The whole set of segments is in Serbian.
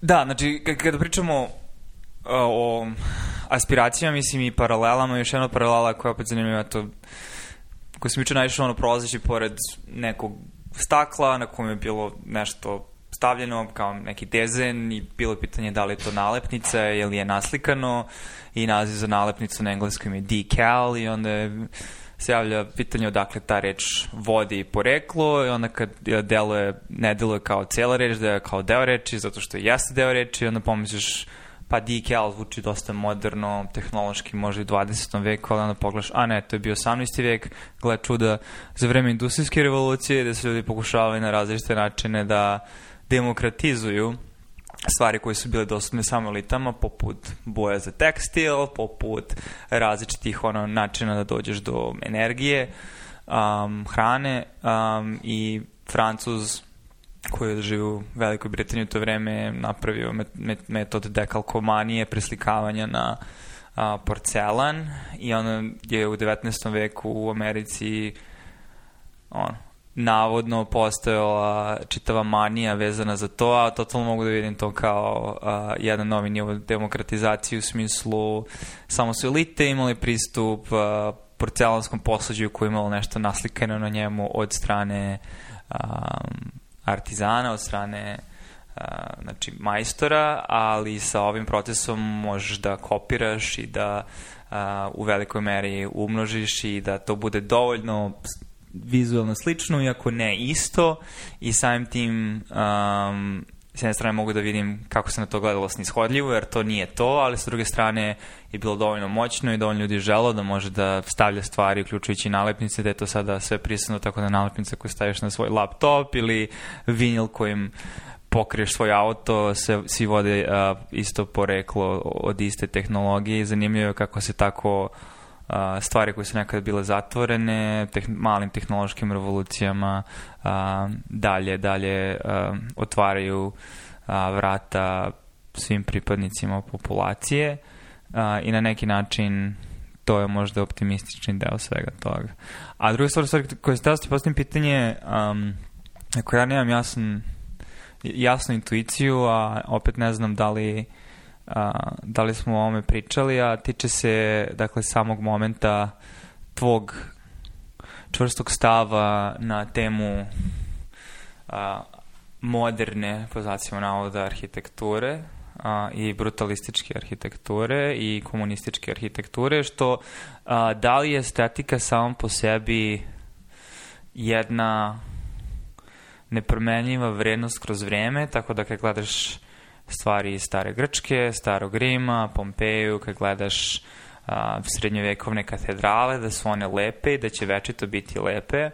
Da, znači, kada pričamo e, o aspiracijama, mislim, i paralelama, još jedna paralela koja je opet zanimljiva, to koju sam juče naišao ono prolazeći pored nekog stakla na kojem je bilo nešto stavljeno kao neki dezen i bilo je pitanje da li je to nalepnica ili je naslikano i naziv za nalepnicu na engleskom je decal i onda je se javlja pitanje odakle ta reč vodi i poreklo i onda kad deluje, ne deluje kao cela reč, da je kao deo reči, zato što jeste deo reči, onda pomisliš pa DKL zvuči dosta moderno, tehnološki možda i 20. veku, ali onda pogledaš, a ne, to je bio 18. vek, gle čuda, za vreme industrijske revolucije, gde su ljudi pokušavali na različite načine da demokratizuju stvari koje su bile dostupne samo elitama, poput boja za tekstil, poput različitih ono, načina da dođeš do energije, um, hrane um, i Francuz koji je živio u Velikoj Britaniji u to vreme napravio met, met, metod dekalkomanije, preslikavanja na a, porcelan i on je u 19. veku u Americi on, navodno postojala čitava manija vezana za to, a totalno mogu da vidim to kao a, jedan novi nivo demokratizacije u smislu samo su elite imali pristup a, porcelanskom posluđu koje je imalo nešto naslikano na njemu od strane a, artizana, od strane a, znači majstora, ali sa ovim procesom možeš da kopiraš i da a, u velikoj meri umnožiš i da to bude dovoljno vizualno slično, iako ne isto i samim tim um, s jedne strane mogu da vidim kako se na to gledalo snishodljivo, jer to nije to, ali sa druge strane je bilo dovoljno moćno i dovoljno ljudi želo da može da stavlja stvari, uključujući nalepnice, da je to sada sve prisutno, tako da nalepnica koju staviš na svoj laptop ili vinil kojim pokriješ svoj auto, se, svi vode a, uh, isto poreklo od iste tehnologije i zanimljivo je kako se tako a, stvari koje su nekad bile zatvorene teh, malim tehnološkim revolucijama a, dalje dalje a, otvaraju a, vrata svim pripadnicima populacije a, i na neki način to je možda optimistični deo svega toga. A druga stvar, stvar koja se ti postavim pitanje, um, ako ja nemam jasan, jasnu intuiciju, a opet ne znam da li a, da li smo o ovome pričali, a tiče se dakle samog momenta tvog čvrstog stava na temu a, moderne, po znacima navoda, arhitekture a, i brutalističke arhitekture i komunističke arhitekture, što a, da li je estetika sama po sebi jedna nepromenljiva vrednost kroz vreme, tako da kada gledaš stvari iz stare Grčke, starog Rima, Pompeju, kad gledaš a, srednjovekovne katedrale, da su one lepe i da će večito biti lepe,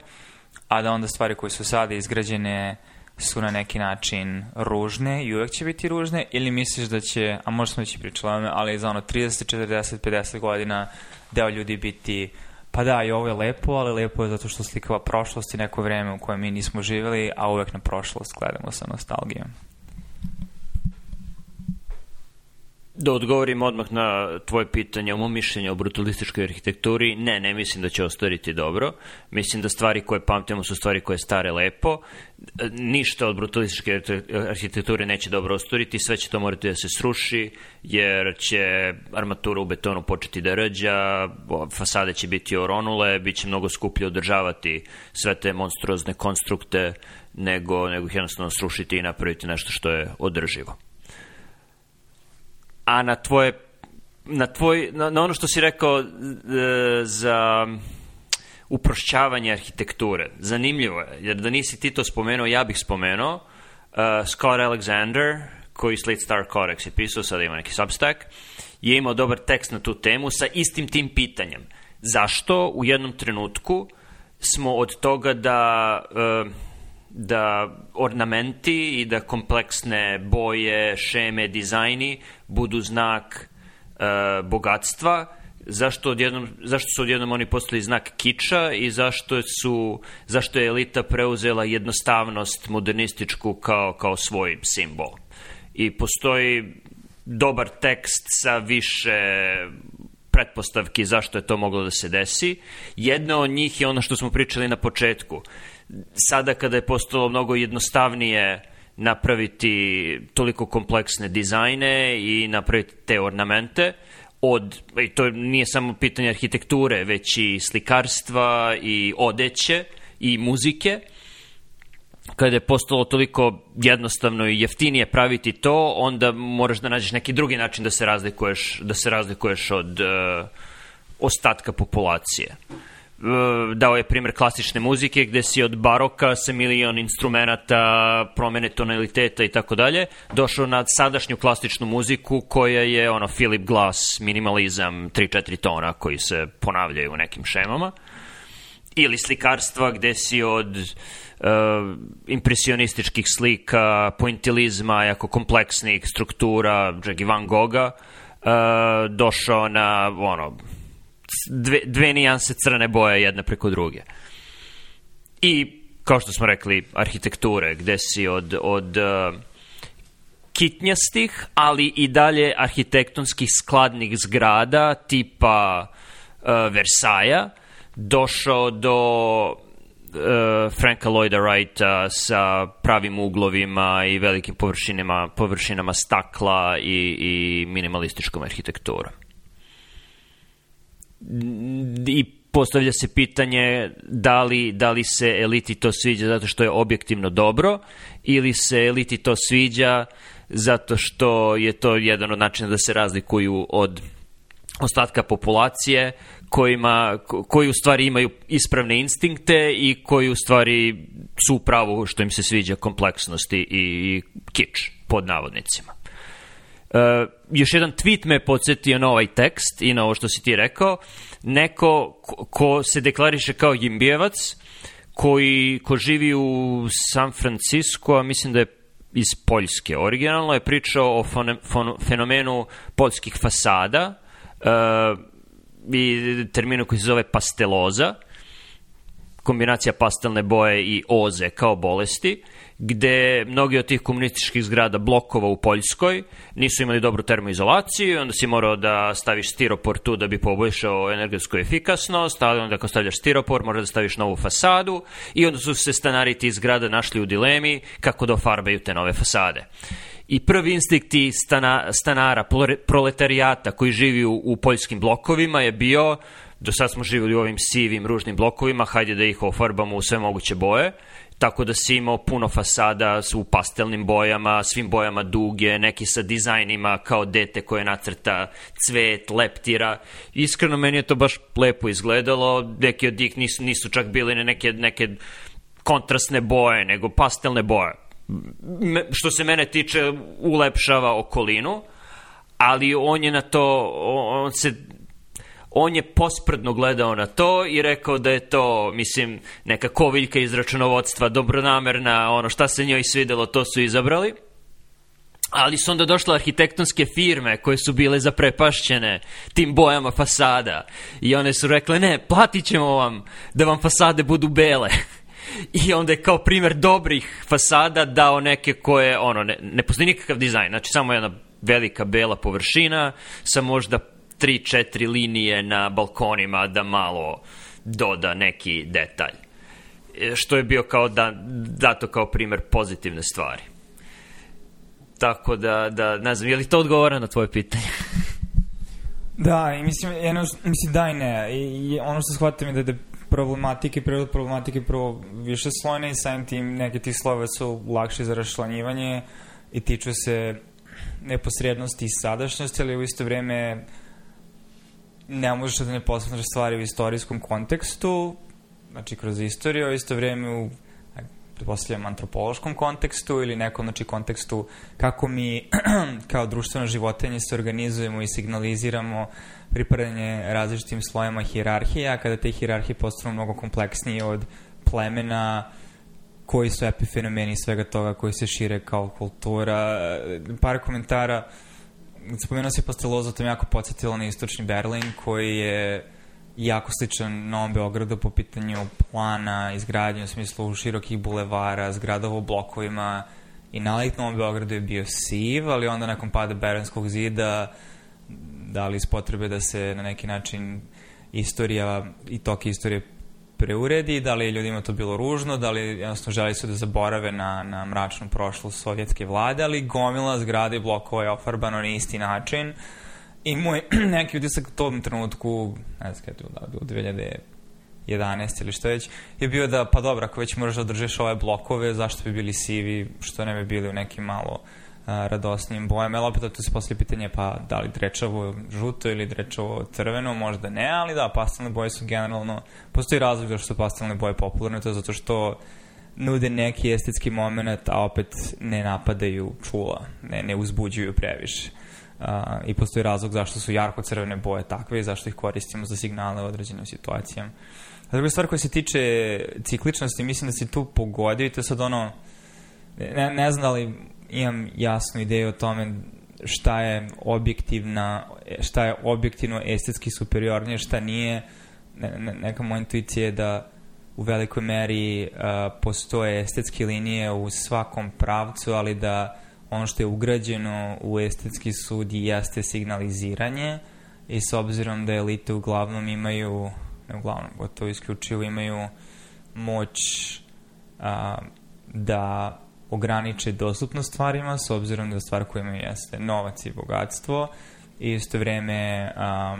a da onda stvari koje su sada izgrađene su na neki način ružne i uvek će biti ružne ili misliš da će, a možda smo već i pričali, ali za ono 30, 40, 50 godina deo ljudi biti pa da, i ovo je lepo, ali lepo je zato što slikava prošlost i neko vreme u kojem mi nismo živjeli, a uvek na prošlost gledamo sa nostalgijom. Da odgovorim odmah na tvoje pitanje o mom mišljenju o brutalističkoj arhitekturi. Ne, ne mislim da će ostariti dobro. Mislim da stvari koje pamtimo su stvari koje stare lepo. Ništa od brutalističke arhitekture neće dobro ostariti, sve će to morati da se sruši, jer će armatura u betonu početi da rađa, fasade će biti oronule, bit će mnogo skuplje održavati sve te monstruozne konstrukte nego, nego jednostavno srušiti i napraviti nešto što je održivo a na tvoje na tvoj na, na ono što si rekao e, za uprošćavanje arhitekture. Zanimljivo je, jer da nisi ti to spomenuo, ja bih spomenuo. Uh, Scott Alexander, koji Slate Star Codex je pisao, sada ima neki substack, je imao dobar tekst na tu temu sa istim tim pitanjem. Zašto u jednom trenutku smo od toga da uh, da ornamenti i da kompleksne boje, šeme, dizajni budu znak e, bogatstva, zašto, odjednom, zašto su odjednom oni postali znak kiča i zašto, su, zašto je elita preuzela jednostavnost modernističku kao, kao svoj simbol. I postoji dobar tekst sa više pretpostavki zašto je to moglo da se desi. Jedna od njih je ono što smo pričali na početku. Sada kada je postalo mnogo jednostavnije napraviti toliko kompleksne dizajne i napraviti te ornamente, od, i to nije samo pitanje arhitekture, već i slikarstva i odeće i muzike, kada je postalo toliko jednostavno i jeftinije praviti to, onda moraš da nađeš neki drugi način da se razlikuješ, da se razlikuješ od uh, ostatka populacije. Uh, dao je primer klasične muzike gde si od baroka sa milion instrumenta, promene tonaliteta i tako dalje, došao na sadašnju klasičnu muziku koja je ono Philip Glass, minimalizam, 3-4 tona koji se ponavljaju u nekim šemama ili slikarstva gde si od uh, impresionističkih slika, pointilizma, jako kompleksnih struktura, čak i Van Gogha, uh, došao na ono, dve, dve nijanse crne boje jedna preko druge. I, kao što smo rekli, arhitekture, gde si od, od uh, kitnjastih, ali i dalje arhitektonskih skladnih zgrada tipa uh, Versaja, došao do uh, Franka Lloyda Wrighta sa pravim uglovima i velikim površinama, površinama stakla i, i minimalističkom arhitekturom. I postavlja se pitanje da li, da li se eliti to sviđa zato što je objektivno dobro ili se eliti to sviđa zato što je to jedan od načina da se razlikuju od ostatka populacije kojima, koji u stvari imaju ispravne instinkte i koji u stvari su pravo što im se sviđa kompleksnosti i, i kič pod navodnicima. Uh, još jedan tweet me podsjetio na ovaj tekst i na ovo što si ti rekao. Neko ko se deklariše kao Jimbijevac, koji ko živi u San Francisco, a mislim da je iz Poljske. Originalno je pričao o fon, fon, fenomenu poljskih fasada, uh, i terminu koji se zove pasteloza, kombinacija pastelne boje i oze kao bolesti, gde mnogi od tih komunističkih zgrada blokova u Poljskoj nisu imali dobru termoizolaciju, onda si morao da staviš stiropor tu da bi poboljšao energetsku efikasnost, ali onda ako stavljaš stiropor moraš da staviš novu fasadu i onda su se stanari tih zgrada našli u dilemi kako da ofarbaju te nove fasade i prvi instinkti stana, stanara, proletarijata koji živi u, u poljskim blokovima je bio, do sad smo živjeli u ovim sivim, ružnim blokovima, hajde da ih ofarbamo u sve moguće boje, tako da si imao puno fasada u pastelnim bojama, svim bojama duge, neki sa dizajnima kao dete koje nacrta cvet, leptira. Iskreno, meni je to baš lepo izgledalo, neki od njih nisu, nisu čak bili neke, neke kontrastne boje, nego pastelne boje što se mene tiče ulepšava okolinu ali on je na to on se on je posprdno gledao na to i rekao da je to, mislim, neka koviljka iz računovodstva, dobronamerna, ono, šta se njoj svidelo, to su izabrali. Ali su onda došle arhitektonske firme koje su bile zaprepašćene tim bojama fasada i one su rekle, ne, platit ćemo vam da vam fasade budu bele i onda je kao primer dobrih fasada dao neke koje, ono, ne, ne postoji nikakav dizajn, znači samo jedna velika bela površina sa možda 3-4 linije na balkonima da malo doda neki detalj. E, što je bio kao da, dato kao primer pozitivne stvari. Tako da, da ne znam, je li to odgovara na tvoje pitanje? da, i mislim, jedno, mislim da i ne. I, i ono što shvatim je da, da problematike, prirod problematike prvo više slojne i samim tim neke tih slove su lakše za rašlanjivanje i tiču se neposrednosti i sadašnjosti, ali u isto vreme ne možeš da ne posmatraš stvari u istorijskom kontekstu, znači kroz istoriju, a isto vreme u pretpostavljam, antropološkom kontekstu ili nekom, znači, kontekstu kako mi kao društveno životinje se organizujemo i signaliziramo pripadanje različitim slojama hirarhija, kada te hijerarhije postanu mnogo kompleksnije od plemena, koji su epifenomeni svega toga koji se šire kao kultura. Par komentara, spomenuo se pasteloza, to me jako podsjetilo na istočni Berlin, koji je jako sličan Novom Beogradu po pitanju plana, izgradnje u smislu širokih bulevara, zgradova u blokovima i nalik Novom Beogradu je bio siv, ali onda nakon pada Beranskog zida da li iz potrebe da se na neki način istorija i tok istorije preuredi, da li je ljudima to bilo ružno, da li jednostavno želi su da zaborave na, na mračnu prošlost sovjetske vlade, ali gomila zgrade i blokova je ofarbano na isti način. Uh, I moj neki utisak u tom trenutku, ne znam kada je bilo, da, bilo 2011 ili što već, je bio da, pa dobro, ako već moraš da održiš ove blokove, zašto bi bili sivi, što ne bi bili u nekim malo radosnim bojama, ali opet da tu se poslije pitanje, pa da li drečavo žuto ili drečavo crveno, možda ne, ali da, pastelne boje su generalno, postoji razlog zašto su pastelne boje popularne, to je zato što nude neki estetski moment, a opet ne napadaju čula, ne, ne uzbuđuju previše. Uh, I postoji razlog zašto su jarko crvene boje takve i zašto ih koristimo za signale u određenim situacijama. A druga stvar koja se tiče cikličnosti, mislim da se tu pogodio i to sad ono, ne, ne znam da li imam jasnu ideju o tome šta je objektivna, šta je objektivno estetski superiornije, šta nije. Ne, ne, neka moja intuicija je da u velikoj meri uh, postoje estetske linije u svakom pravcu, ali da uh, ono što je ugrađeno u estetski sud jeste signaliziranje i s obzirom da elite uglavnom imaju, ne uglavnom, gotovo isključivo imaju moć a, da ograniče dostupnost stvarima s obzirom da stvar koju imaju jeste novac i bogatstvo i isto vreme a,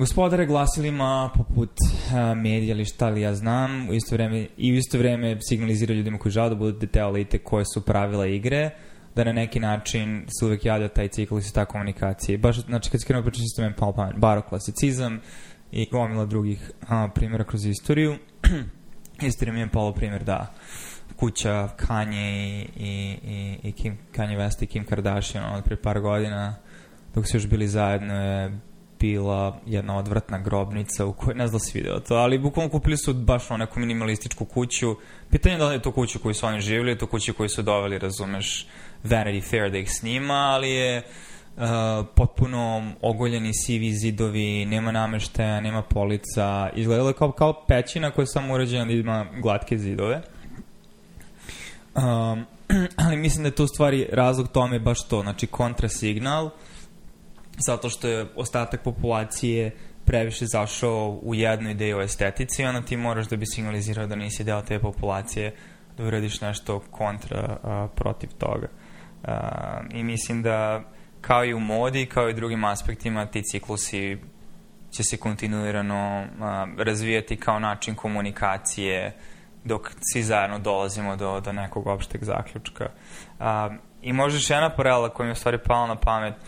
gospodare glasilima poput a, eh, medija ili šta li ja znam u isto vreme, i u isto vreme signalizira ljudima koji žele da budu dete elite koje su pravila igre da na neki način se uvek javlja taj ciklus i ta komunikacija. Baš, znači, kad se krenuo pričati sistem je pao pamet. Baroklasicizam i gomila drugih a, primjera kroz istoriju. Istorija mi je palo primjer da kuća Kanye i, i, i, i Kim, Kanye West i Kim Kardashian od pre par godina dok su još bili zajedno je bila jedna odvratna grobnica u kojoj, ne znam da si video to, ali bukvalno kupili su baš ono neku minimalističku kuću. Pitanje je da li je to kuću koju su oni živjeli, to kuću koju su doveli, razumeš, Vanity Fair da ih snima, ali je uh, potpuno ogoljeni sivi zidovi, nema nameštaja, nema polica, izgledalo je kao, kao pećina koja je samo urađena da ima glatke zidove. Um, ali mislim da je to u stvari razlog tome baš to, znači kontrasignal, signal zato što je ostatak populacije previše zašao u jednu ideju o estetici, onda ti moraš da bi signalizirao da nisi deo te populacije, da uradiš nešto kontra, a, protiv toga. A, I mislim da kao i u modi, kao i u drugim aspektima, ti ciklusi će se kontinuirano a, razvijati kao način komunikacije dok svi zajedno dolazimo do, do nekog opšteg zaključka. A, I možda još jedna paralela koja mi je u stvari pala na pamet, a,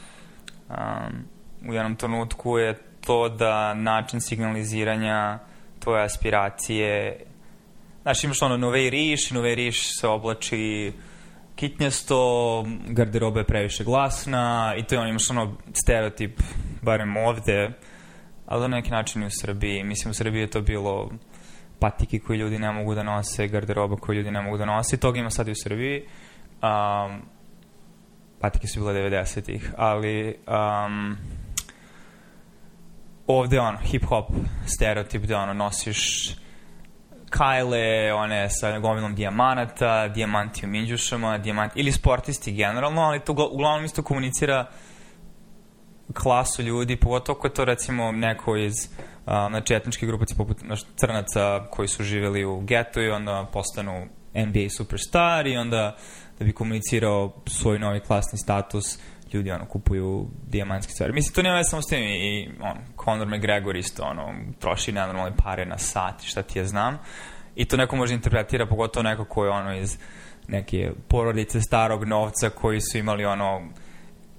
um, u jednom trenutku je to da način signaliziranja tvoje aspiracije znaš imaš ono nove riš nove riš se oblači kitnjasto garderoba je previše glasna i to je ono imaš ono stereotip barem ovde ali na neki način i u Srbiji mislim u Srbiji je to bilo patike koje ljudi ne mogu da nose garderoba koju ljudi ne mogu da nose toga ima sad i u Srbiji um, patike su bile 90-ih, ali um, ovde ono, hip-hop stereotip da ono, nosiš kajle, one sa gomilom dijamanata, dijamanti u minđušama, dijamanti, ili sportisti generalno, ali to uglavnom isto komunicira klasu ljudi, pogotovo ako je to recimo neko iz um, znači etničke grupaci poput crnaca koji su živeli u getu i onda postanu NBA superstar i onda da bi komunicirao svoj novi klasni status, ljudi ono kupuju dijamantske stvari. Mislim, to nema veze samo s tim i on, Conor McGregor isto ono, troši nenormalne pare na sat i šta ti ja znam. I to neko može interpretira, pogotovo neko ko je ono iz neke porodice starog novca koji su imali ono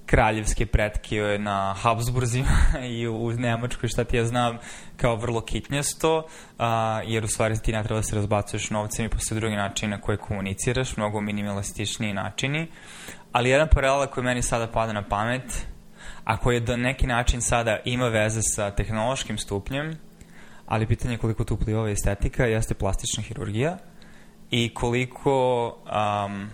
kraljevske pretke na Habsburzima i u Nemačkoj, šta ti ja znam, kao vrlo kitnjasto, a, jer u stvari ti ne treba da se razbacuješ novcem i postoje drugi način na koje komuniciraš, mnogo minimalističniji načini. Ali jedan paralela koji meni sada pada na pamet, a koji je do neki način sada ima veze sa tehnološkim stupnjem, ali pitanje je koliko tu upliva ova estetika, jeste plastična hirurgija i koliko um,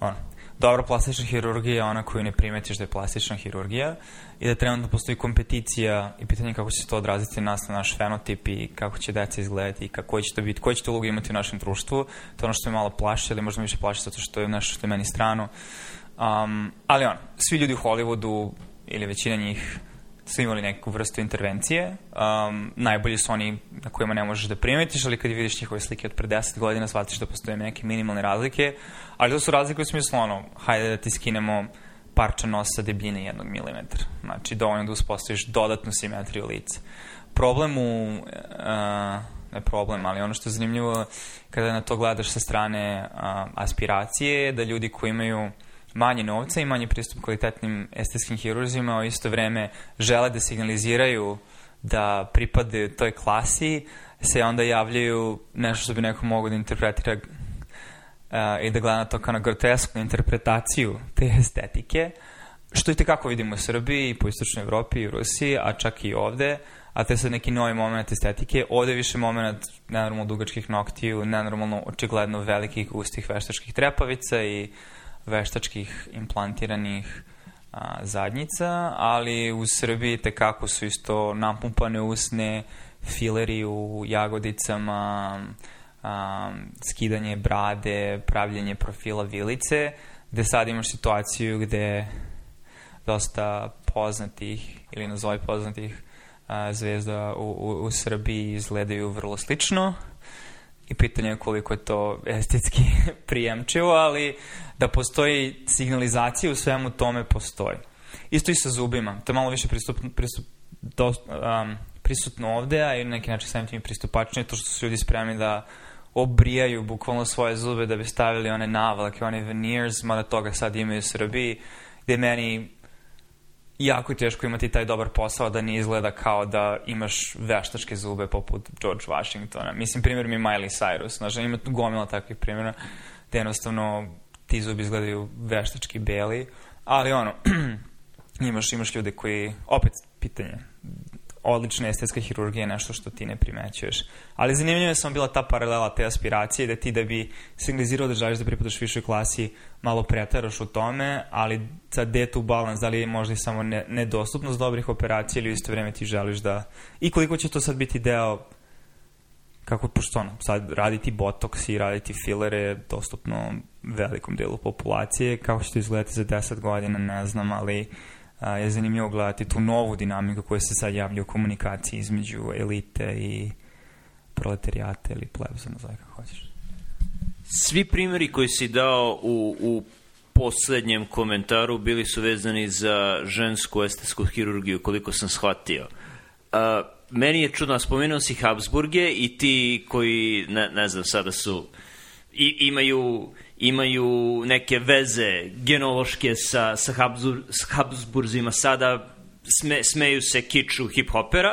ono, dobra plastična hirurgija je ona koju ne primetiš da je plastična hirurgija i da trenutno postoji kompeticija i pitanje kako će se to odraziti nas na naš fenotip i kako će deca izgledati i kako će to biti, koji će to ulogu imati u našem društvu. To je ono što me malo plaši, ali možda više plaši zato što je nešto što je meni strano. Um, ali on, svi ljudi u Hollywoodu ili većina njih su imali neku vrstu intervencije. Um, najbolji su oni na kojima ne možeš da primetiš, ali kad vidiš njihove slike od pre 10 godina, shvatiš da postoje neke minimalne razlike, ali to su razlike u smislu ono, hajde da ti skinemo parča nosa debljine jednog milimetra. Znači, dovoljno da uspostaviš dodatnu simetriju lica. Problem u... Uh, ne problem, ali ono što je zanimljivo kada na to gledaš sa strane uh, aspiracije je da ljudi koji imaju uh, manje novca i manje pristup kvalitetnim estetskim hirurzima, a isto vreme žele da signaliziraju da pripade toj klasi, se onda javljaju nešto što bi neko mogo da interpretira uh, i da gleda to kao na grotesknu interpretaciju te estetike, što i tekako vidimo u Srbiji, i po istočnoj Evropi, i Rusiji, a čak i ovde, a to je sad neki novi moment estetike. Ovde je više moment nenormalno dugačkih noktiju, nenormalno očigledno velikih ustih veštačkih trepavica i uh, veštačkih implantiranih a, zadnjica, ali u Srbiji tekako su isto napumpane usne, fileri u jagodicama, a, skidanje brade, pravljenje profila vilice, gde sad imaš situaciju gde dosta poznatih ili nazovi poznatih a, zvezda u, u, u Srbiji izgledaju vrlo slično i pitanje je koliko je to estetski prijemčivo, ali da postoji signalizacija u svemu tome postoji. Isto i sa zubima. To je malo više pristup, pristup, dost, um, prisutno ovde, a i na neki način samim tim pristupačnije, to što su ljudi spremni da obrijaju bukvalno svoje zube da bi stavili one navlake, one veneers, mada toga sad imaju u Srbiji, gde meni jako je teško imati taj dobar posao da ne izgleda kao da imaš veštačke zube poput George Washingtona. Mislim, primjer mi je Miley Cyrus. Znaš, ima gomila takvih primjera gde jednostavno ti zubi izgledaju veštački beli, ali ono, imaš, imaš ljude koji, opet, pitanje, odlična estetska hirurgija je nešto što ti ne primećuješ. Ali zanimljiva je da samo bila ta paralela te aspiracije da ti da bi signalizirao da želiš da pripadaš višoj klasi malo pretaraš u tome, ali za detu balans, da li je možda i samo ne, nedostupnost dobrih operacija ili u isto vreme ti želiš da... I koliko će to sad biti deo kako pošto ono, sad raditi botoks i raditi filere dostupno velikom delu populacije, kako će to izgledati za 10 godina, ne znam, ali uh, a, je zanimljivo gledati tu novu dinamiku koja se sad javlja u komunikaciji između elite i proletarijata ili plebza, nazove kako hoćeš. Svi primjeri koji si dao u, u poslednjem komentaru bili su vezani za žensku estetsku hirurgiju, koliko sam shvatio. A, meni je čudno, spomenuo si Habsburge i ti koji, ne, ne znam, sada su, i, imaju imaju neke veze genološke sa, sa, Habsbur, sa Habsburzima sada, sme, smeju se kiču hip-hopera,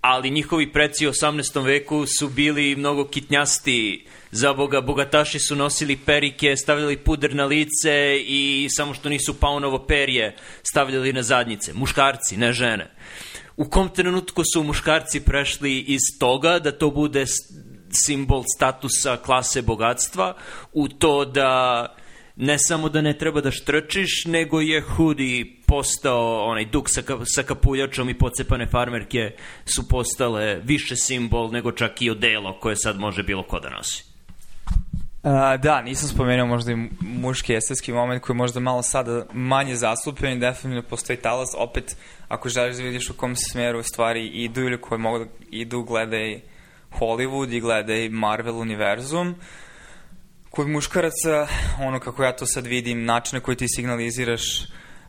ali njihovi preci u 18. veku su bili mnogo kitnjasti, za boga, bogataši su nosili perike, stavljali puder na lice i samo što nisu paunovo perje stavljali na zadnjice, muškarci, ne žene. U kom trenutku su muškarci prešli iz toga da to bude simbol statusa klase bogatstva u to da ne samo da ne treba da štrčiš, nego je Hudi postao onaj duk sa, ka, sa kapuljačom i pocepane farmerke su postale više simbol nego čak i odelo koje sad može bilo ko da nosi. A, da, nisam spomenuo možda i muški estetski moment koji je možda malo sada manje zastupljen i definitivno postoji talas. Opet, ako želiš da vidiš u kom smeru stvari idu ili koje mogu da idu, gledaj Hollywood i gledaj Marvel univerzum kod muškaraca, ono kako ja to sad vidim, način na koji ti signaliziraš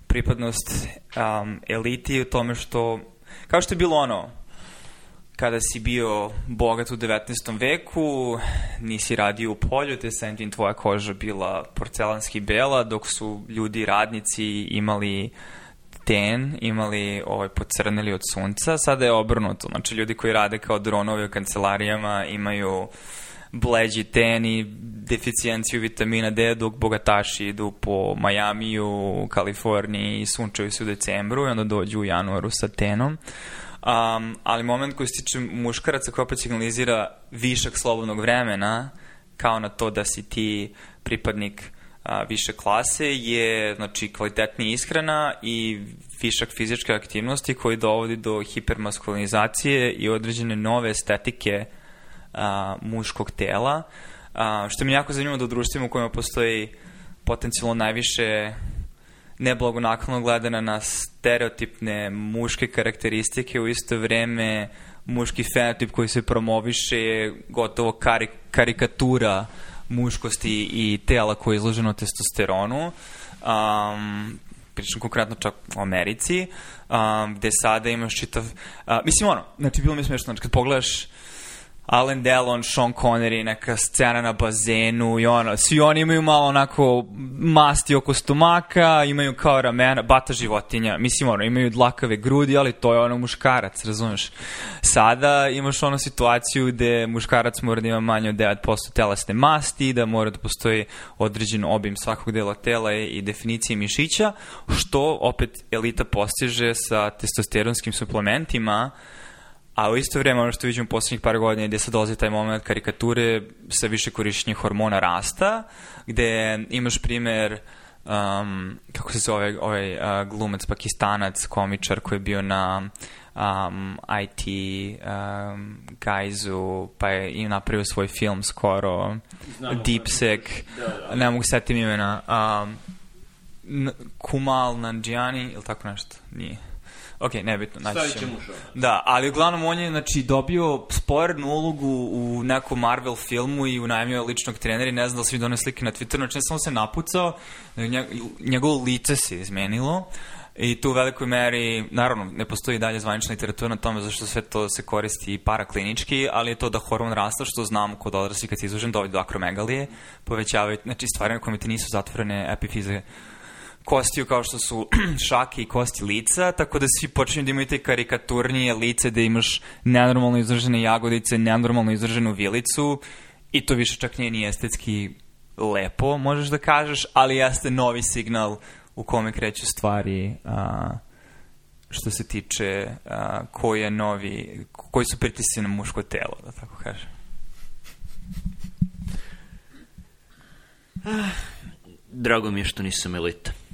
pripadnost um, eliti u tome što, kao što je bilo ono, kada si bio bogat u 19. veku, nisi radio u polju, te sam tvoja koža bila porcelanski bela, dok su ljudi radnici imali uh, ten imali ovaj, pocrnili od sunca, sada je obrnuto. Znači, ljudi koji rade kao dronovi u kancelarijama imaju bleđi ten i deficijenciju vitamina D, dok bogataši idu po Majamiju, Kaliforniji i sunčaju se u decembru i onda dođu u januaru sa tenom. Um, ali moment koji se tiče muškaraca koji opet signalizira višak slobodnog vremena, kao na to da si ti pripadnik a, više klase je znači, kvalitetnija ishrana i višak fizičke aktivnosti koji dovodi do hipermaskulinizacije i određene nove estetike a, muškog tela, a, što mi jako zanima da u društvima u kojima postoji potencijalno najviše neblagonaklonog gledana na stereotipne muške karakteristike u isto vreme muški fenotip koji se promoviše je gotovo karik karikatura uh, muškosti i tela koje je izloženo testosteronu. Um, pričam konkretno čak u Americi, um, gde sada imaš čitav... Uh, mislim, ono, znači, bilo mi smešno, znači, kad pogledaš Alan Delon, Sean Connery, neka scena na bazenu i ono, svi oni imaju malo onako masti oko stomaka, imaju kao ramena, bata životinja, mislim ono, imaju dlakave grudi, ali to je ono muškarac, razumeš? Sada imaš ono situaciju gde muškarac mora da ima manje od 9% telesne masti, da mora da postoji određen obim svakog dela tela i definicije mišića, što opet elita postiže sa testosteronskim suplementima, uh, A u isto vrijeme ono što vidim u poslednjih par godina gde sad dolazi taj moment karikature sa više korišćenja hormona rasta, gde imaš primer um, kako se zove ovaj uh, glumac, pakistanac, komičar koji je bio na um, IT um, gajzu, pa je i napravio svoj film skoro, Znamo, Deepsec, da, da. ne mogu setim imena, um, Kumal Nanjiani, ili tako nešto, nije. Ok, nebitno. Naći Stavit ćemo. Da, ali uglavnom on je znači, dobio sporednu ulogu u nekom Marvel filmu i unajmio je ličnog trenera i ne znam da svi donio slike na Twitteru, znači ne samo se napucao, njegovo lice se izmenilo i tu u velikoj meri, naravno, ne postoji dalje zvanična literatura na tome zašto sve to se koristi i paraklinički, ali je to da hormon rasta, što znam kod odrasli kad si izužen, dovodi do akromegalije, povećavaju, znači stvari na kome ti nisu zatvorene epifize kostiju kao što su šake i kosti lica, tako da svi počinju da imaju te karikaturnije lice, da imaš nenormalno izražene jagodice, nenormalno izraženu vilicu i to više čak nije ni estetski lepo, možeš da kažeš, ali jeste novi signal u kome kreću stvari a, što se tiče a, koji je novi, koji su pritisci na muško telo, da tako kažem. Ah, drago mi je što nisam elita.